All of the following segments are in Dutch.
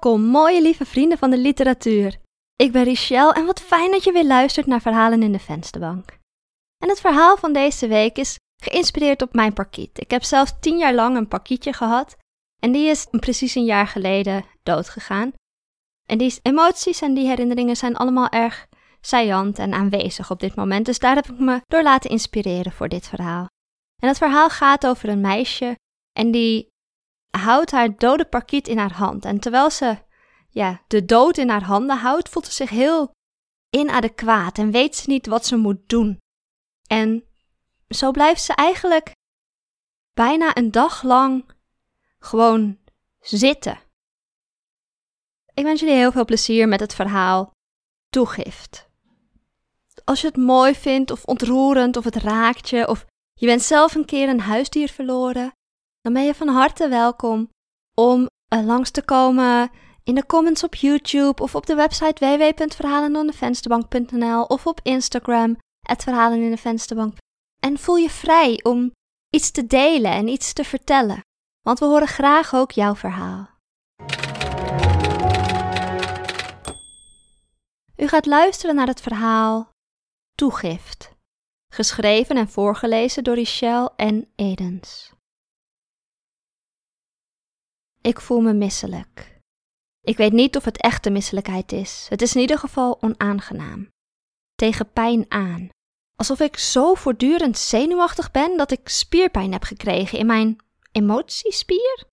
Welkom, mooie lieve vrienden van de literatuur. Ik ben Richelle en wat fijn dat je weer luistert naar Verhalen in de Vensterbank. En het verhaal van deze week is geïnspireerd op mijn parkiet. Ik heb zelf tien jaar lang een parkietje gehad en die is precies een jaar geleden doodgegaan. En die emoties en die herinneringen zijn allemaal erg saillant en aanwezig op dit moment, dus daar heb ik me door laten inspireren voor dit verhaal. En het verhaal gaat over een meisje en die houdt haar dode parkiet in haar hand. En terwijl ze ja, de dood in haar handen houdt, voelt ze zich heel inadequaat en weet ze niet wat ze moet doen. En zo blijft ze eigenlijk bijna een dag lang gewoon zitten. Ik wens jullie heel veel plezier met het verhaal Toegift. Als je het mooi vindt of ontroerend of het raakt je of je bent zelf een keer een huisdier verloren, dan ben je van harte welkom om uh, langs te komen in de comments op YouTube of op de website www.verhalenindevensterbank.nl of op Instagram, @verhalenindevensterbank. En voel je vrij om iets te delen en iets te vertellen, want we horen graag ook jouw verhaal. U gaat luisteren naar het verhaal Toegift, geschreven en voorgelezen door Richelle en Edens. Ik voel me misselijk. Ik weet niet of het echte misselijkheid is. Het is in ieder geval onaangenaam. Tegen pijn aan. Alsof ik zo voortdurend zenuwachtig ben dat ik spierpijn heb gekregen in mijn emotiespier?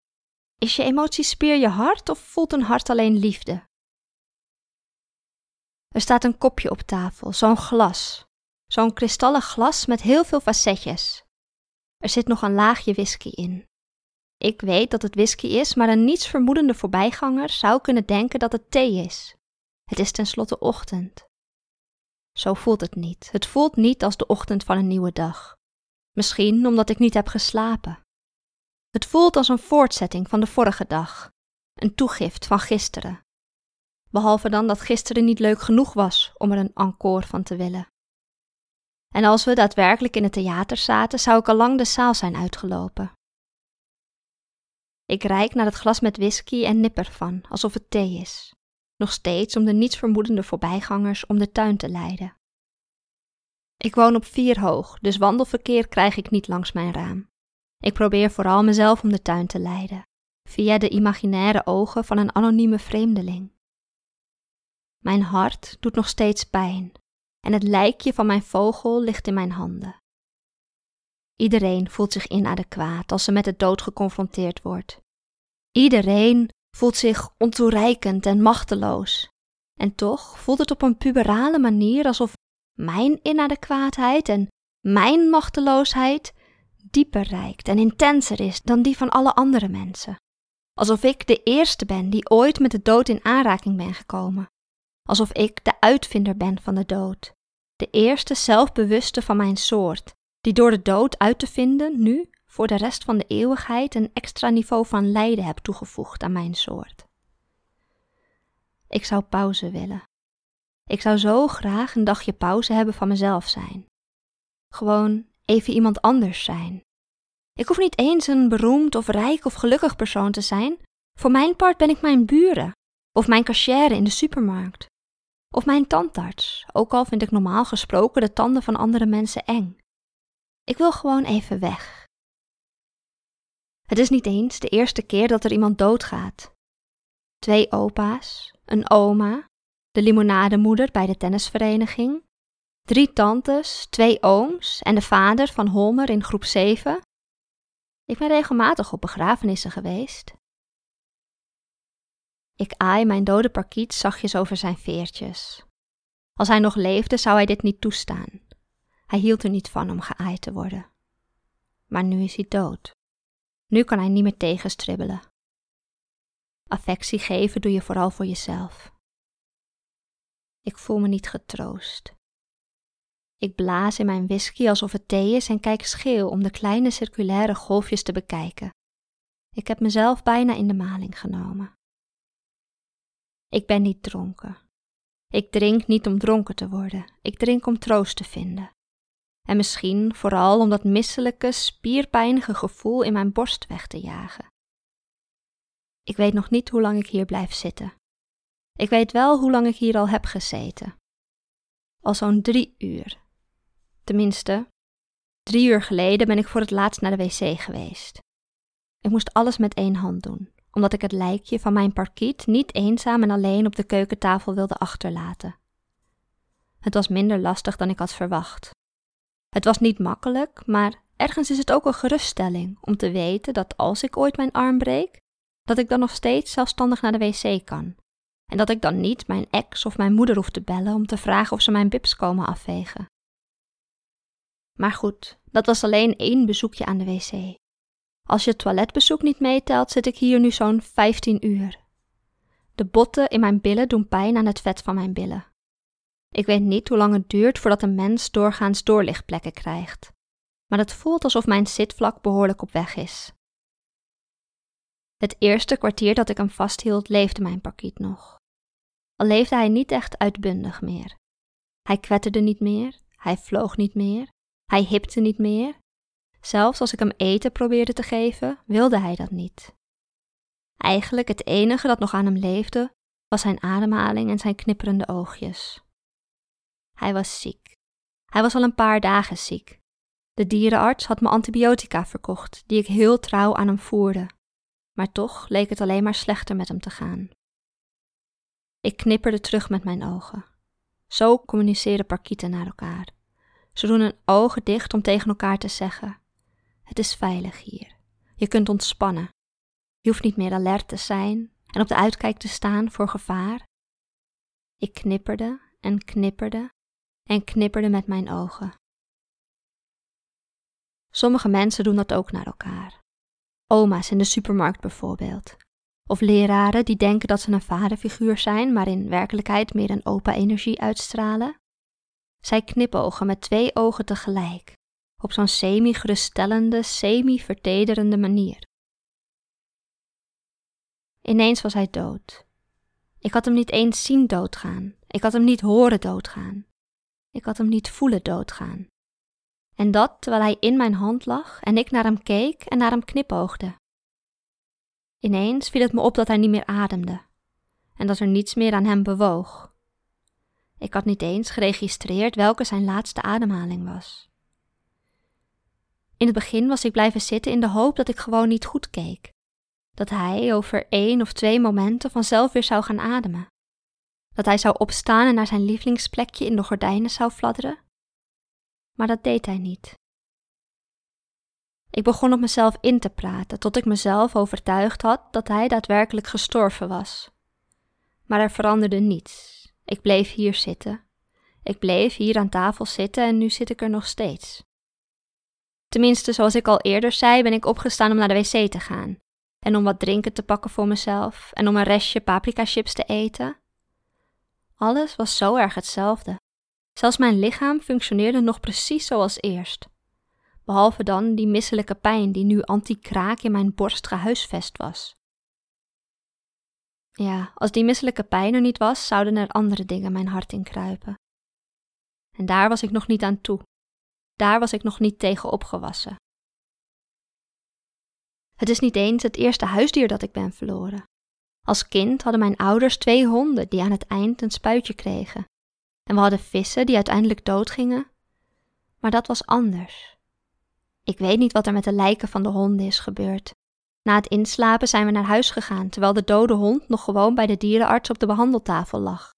Is je emotiespier je hart of voelt een hart alleen liefde? Er staat een kopje op tafel, zo'n glas. Zo'n kristallen glas met heel veel facetjes. Er zit nog een laagje whisky in. Ik weet dat het whisky is, maar een nietsvermoedende voorbijganger zou kunnen denken dat het thee is. Het is tenslotte ochtend. Zo voelt het niet. Het voelt niet als de ochtend van een nieuwe dag. Misschien omdat ik niet heb geslapen. Het voelt als een voortzetting van de vorige dag, een toegift van gisteren. Behalve dan dat gisteren niet leuk genoeg was om er een encore van te willen. En als we daadwerkelijk in het theater zaten, zou ik al lang de zaal zijn uitgelopen. Ik reik naar het glas met whisky en nip ervan, alsof het thee is. Nog steeds om de nietsvermoedende voorbijgangers om de tuin te leiden. Ik woon op vier hoog, dus wandelverkeer krijg ik niet langs mijn raam. Ik probeer vooral mezelf om de tuin te leiden, via de imaginaire ogen van een anonieme vreemdeling. Mijn hart doet nog steeds pijn en het lijkje van mijn vogel ligt in mijn handen. Iedereen voelt zich inadequaat als ze met de dood geconfronteerd wordt. Iedereen voelt zich ontoereikend en machteloos. En toch voelt het op een puberale manier alsof mijn inadequaatheid en mijn machteloosheid dieper reikt en intenser is dan die van alle andere mensen. Alsof ik de eerste ben die ooit met de dood in aanraking ben gekomen. Alsof ik de uitvinder ben van de dood. De eerste zelfbewuste van mijn soort, die door de dood uit te vinden nu voor de rest van de eeuwigheid een extra niveau van lijden heb toegevoegd aan mijn soort. Ik zou pauze willen. Ik zou zo graag een dagje pauze hebben van mezelf zijn. Gewoon even iemand anders zijn. Ik hoef niet eens een beroemd of rijk of gelukkig persoon te zijn. Voor mijn part ben ik mijn buren, of mijn cashier in de supermarkt, of mijn tandarts, ook al vind ik normaal gesproken de tanden van andere mensen eng. Ik wil gewoon even weg. Het is niet eens de eerste keer dat er iemand doodgaat. Twee opa's, een oma, de limonademoeder bij de tennisvereniging, drie tantes, twee ooms en de vader van Holmer in groep 7. Ik ben regelmatig op begrafenissen geweest. Ik aai mijn dode parkiet zachtjes over zijn veertjes. Als hij nog leefde, zou hij dit niet toestaan. Hij hield er niet van om geaaid te worden. Maar nu is hij dood. Nu kan hij niet meer tegenstribbelen. Affectie geven doe je vooral voor jezelf. Ik voel me niet getroost. Ik blaas in mijn whisky alsof het thee is en kijk scheel om de kleine circulaire golfjes te bekijken. Ik heb mezelf bijna in de maling genomen. Ik ben niet dronken. Ik drink niet om dronken te worden. Ik drink om troost te vinden. En misschien vooral om dat misselijke, spierpijnige gevoel in mijn borst weg te jagen. Ik weet nog niet hoe lang ik hier blijf zitten. Ik weet wel hoe lang ik hier al heb gezeten. Al zo'n drie uur. Tenminste, drie uur geleden ben ik voor het laatst naar de wc geweest. Ik moest alles met één hand doen, omdat ik het lijkje van mijn parkiet niet eenzaam en alleen op de keukentafel wilde achterlaten. Het was minder lastig dan ik had verwacht. Het was niet makkelijk, maar ergens is het ook een geruststelling om te weten dat als ik ooit mijn arm breek, dat ik dan nog steeds zelfstandig naar de wc kan. En dat ik dan niet mijn ex of mijn moeder hoef te bellen om te vragen of ze mijn bips komen afvegen. Maar goed, dat was alleen één bezoekje aan de wc. Als je het toiletbezoek niet meetelt, zit ik hier nu zo'n 15 uur. De botten in mijn billen doen pijn aan het vet van mijn billen. Ik weet niet hoe lang het duurt voordat een mens doorgaans doorlichtplekken krijgt, maar het voelt alsof mijn zitvlak behoorlijk op weg is. Het eerste kwartier dat ik hem vasthield, leefde mijn parkiet nog. Al leefde hij niet echt uitbundig meer. Hij kwetterde niet meer, hij vloog niet meer, hij hipte niet meer. Zelfs als ik hem eten probeerde te geven, wilde hij dat niet. Eigenlijk het enige dat nog aan hem leefde, was zijn ademhaling en zijn knipperende oogjes. Hij was ziek. Hij was al een paar dagen ziek. De dierenarts had me antibiotica verkocht, die ik heel trouw aan hem voerde. Maar toch leek het alleen maar slechter met hem te gaan. Ik knipperde terug met mijn ogen. Zo communiceren parkieten naar elkaar. Ze doen hun ogen dicht om tegen elkaar te zeggen: Het is veilig hier. Je kunt ontspannen. Je hoeft niet meer alert te zijn en op de uitkijk te staan voor gevaar. Ik knipperde en knipperde en knipperde met mijn ogen. Sommige mensen doen dat ook naar elkaar. Oma's in de supermarkt bijvoorbeeld. Of leraren die denken dat ze een vaderfiguur zijn, maar in werkelijkheid meer een opa-energie uitstralen. Zij knipogen met twee ogen tegelijk, op zo'n semi-geruststellende, semi-vertederende manier. Ineens was hij dood. Ik had hem niet eens zien doodgaan. Ik had hem niet horen doodgaan. Ik had hem niet voelen doodgaan. En dat terwijl hij in mijn hand lag en ik naar hem keek en naar hem knipoogde. Ineens viel het me op dat hij niet meer ademde en dat er niets meer aan hem bewoog. Ik had niet eens geregistreerd welke zijn laatste ademhaling was. In het begin was ik blijven zitten in de hoop dat ik gewoon niet goed keek. Dat hij over één of twee momenten vanzelf weer zou gaan ademen. Dat hij zou opstaan en naar zijn lievelingsplekje in de gordijnen zou fladderen. Maar dat deed hij niet. Ik begon op mezelf in te praten tot ik mezelf overtuigd had dat hij daadwerkelijk gestorven was. Maar er veranderde niets. Ik bleef hier zitten. Ik bleef hier aan tafel zitten en nu zit ik er nog steeds. Tenminste, zoals ik al eerder zei, ben ik opgestaan om naar de wc te gaan. En om wat drinken te pakken voor mezelf en om een restje paprika chips te eten. Alles was zo erg hetzelfde. Zelfs mijn lichaam functioneerde nog precies zoals eerst. Behalve dan die misselijke pijn die nu anti-kraak in mijn borst gehuisvest was. Ja, als die misselijke pijn er niet was, zouden er andere dingen mijn hart in kruipen. En daar was ik nog niet aan toe. Daar was ik nog niet tegen opgewassen. Het is niet eens het eerste huisdier dat ik ben verloren. Als kind hadden mijn ouders twee honden die aan het eind een spuitje kregen. En we hadden vissen die uiteindelijk doodgingen. Maar dat was anders. Ik weet niet wat er met de lijken van de honden is gebeurd. Na het inslapen zijn we naar huis gegaan, terwijl de dode hond nog gewoon bij de dierenarts op de behandeltafel lag.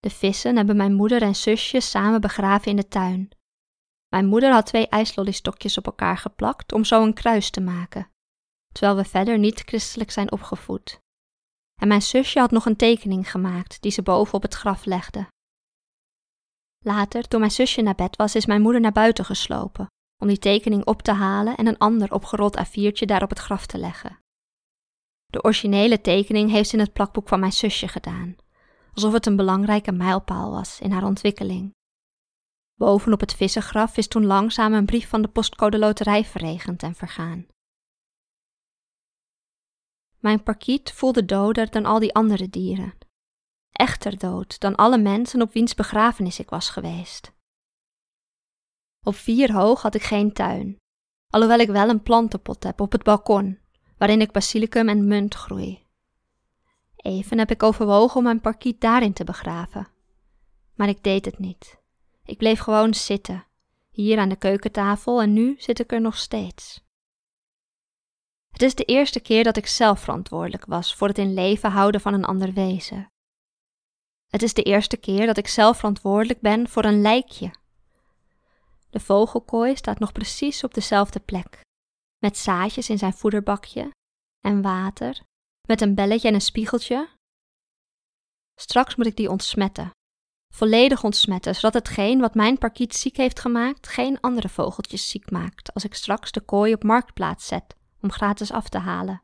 De vissen hebben mijn moeder en zusje samen begraven in de tuin. Mijn moeder had twee ijslollystokjes op elkaar geplakt om zo een kruis te maken, terwijl we verder niet christelijk zijn opgevoed. En mijn zusje had nog een tekening gemaakt die ze boven op het graf legde. Later, toen mijn zusje naar bed was, is mijn moeder naar buiten geslopen om die tekening op te halen en een ander opgerold A4'tje daar op het graf te leggen. De originele tekening heeft ze in het plakboek van mijn zusje gedaan, alsof het een belangrijke mijlpaal was in haar ontwikkeling. Bovenop het vissengraf is toen langzaam een brief van de postcode loterij verregend en vergaan. Mijn parkiet voelde doder dan al die andere dieren. Echter dood dan alle mensen op wiens begrafenis ik was geweest. Op vier hoog had ik geen tuin, alhoewel ik wel een plantenpot heb op het balkon, waarin ik basilicum en munt groei. Even heb ik overwogen om mijn parkiet daarin te begraven. Maar ik deed het niet. Ik bleef gewoon zitten, hier aan de keukentafel en nu zit ik er nog steeds. Het is de eerste keer dat ik zelf verantwoordelijk was voor het in leven houden van een ander wezen. Het is de eerste keer dat ik zelf verantwoordelijk ben voor een lijkje. De vogelkooi staat nog precies op dezelfde plek, met zaadjes in zijn voederbakje en water, met een belletje en een spiegeltje. Straks moet ik die ontsmetten, volledig ontsmetten, zodat hetgeen wat mijn parkiet ziek heeft gemaakt geen andere vogeltjes ziek maakt als ik straks de kooi op marktplaats zet om gratis af te halen.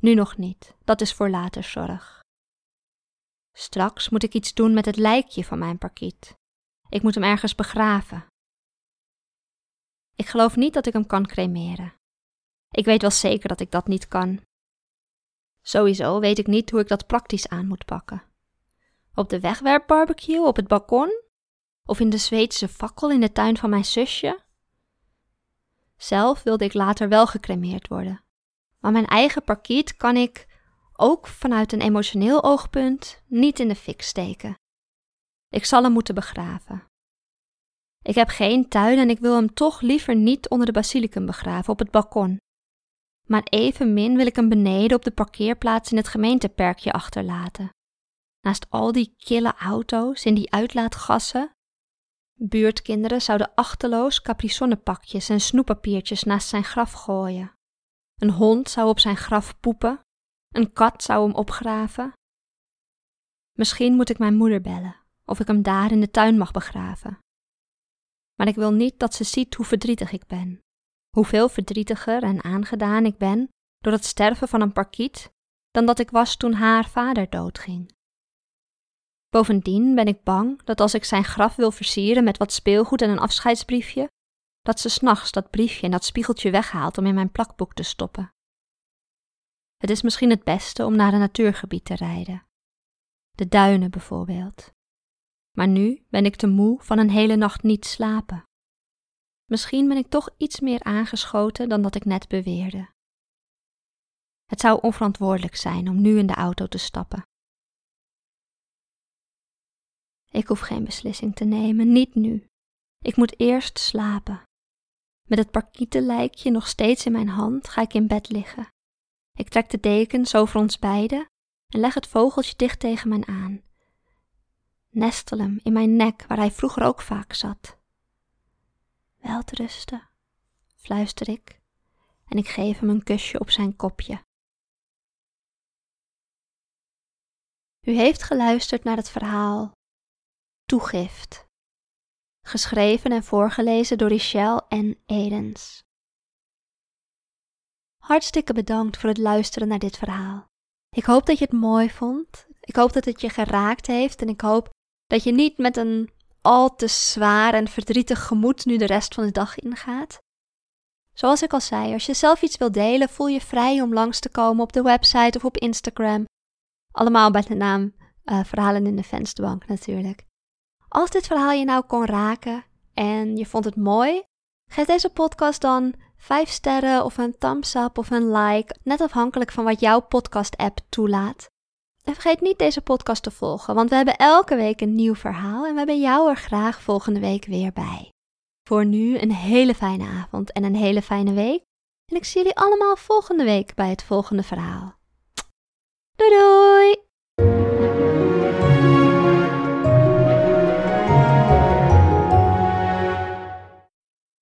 Nu nog niet, dat is voor later zorg. Straks moet ik iets doen met het lijkje van mijn parkiet. Ik moet hem ergens begraven. Ik geloof niet dat ik hem kan cremeren. Ik weet wel zeker dat ik dat niet kan. Sowieso weet ik niet hoe ik dat praktisch aan moet pakken. Op de wegwerpbarbecue op het balkon? Of in de Zweedse fakkel in de tuin van mijn zusje? Zelf wilde ik later wel gecremeerd worden. Maar mijn eigen parkiet kan ik, ook vanuit een emotioneel oogpunt, niet in de fik steken. Ik zal hem moeten begraven. Ik heb geen tuin en ik wil hem toch liever niet onder de basilicum begraven op het balkon. Maar evenmin wil ik hem beneden op de parkeerplaats in het gemeenteperkje achterlaten. Naast al die kille auto's en die uitlaatgassen Buurtkinderen zouden achteloos caprisonnepakjes en snoeppapiertjes naast zijn graf gooien. Een hond zou op zijn graf poepen, een kat zou hem opgraven. Misschien moet ik mijn moeder bellen, of ik hem daar in de tuin mag begraven. Maar ik wil niet dat ze ziet hoe verdrietig ik ben, hoeveel verdrietiger en aangedaan ik ben door het sterven van een parkiet dan dat ik was toen haar vader doodging. Bovendien ben ik bang dat als ik zijn graf wil versieren met wat speelgoed en een afscheidsbriefje, dat ze s'nachts dat briefje en dat spiegeltje weghaalt om in mijn plakboek te stoppen. Het is misschien het beste om naar een natuurgebied te rijden. De duinen bijvoorbeeld. Maar nu ben ik te moe van een hele nacht niet slapen. Misschien ben ik toch iets meer aangeschoten dan dat ik net beweerde. Het zou onverantwoordelijk zijn om nu in de auto te stappen Ik hoef geen beslissing te nemen, niet nu. Ik moet eerst slapen. Met het parkietenlijkje nog steeds in mijn hand ga ik in bed liggen. Ik trek de dekens over ons beiden en leg het vogeltje dicht tegen mij aan. Nestel hem in mijn nek waar hij vroeger ook vaak zat. Wel te rusten, fluister ik en ik geef hem een kusje op zijn kopje. U heeft geluisterd naar het verhaal Toegift. Geschreven en voorgelezen door Richelle en Edens. Hartstikke bedankt voor het luisteren naar dit verhaal. Ik hoop dat je het mooi vond. Ik hoop dat het je geraakt heeft en ik hoop dat je niet met een al te zwaar en verdrietig gemoed nu de rest van de dag ingaat. Zoals ik al zei, als je zelf iets wilt delen, voel je vrij om langs te komen op de website of op Instagram. Allemaal bij de naam uh, Verhalen in de Vensterbank natuurlijk. Als dit verhaal je nou kon raken en je vond het mooi, geef deze podcast dan 5 sterren of een thumbs up of een like, net afhankelijk van wat jouw podcast-app toelaat. En vergeet niet deze podcast te volgen, want we hebben elke week een nieuw verhaal en we hebben jou er graag volgende week weer bij. Voor nu een hele fijne avond en een hele fijne week. En ik zie jullie allemaal volgende week bij het volgende verhaal. Doei doei!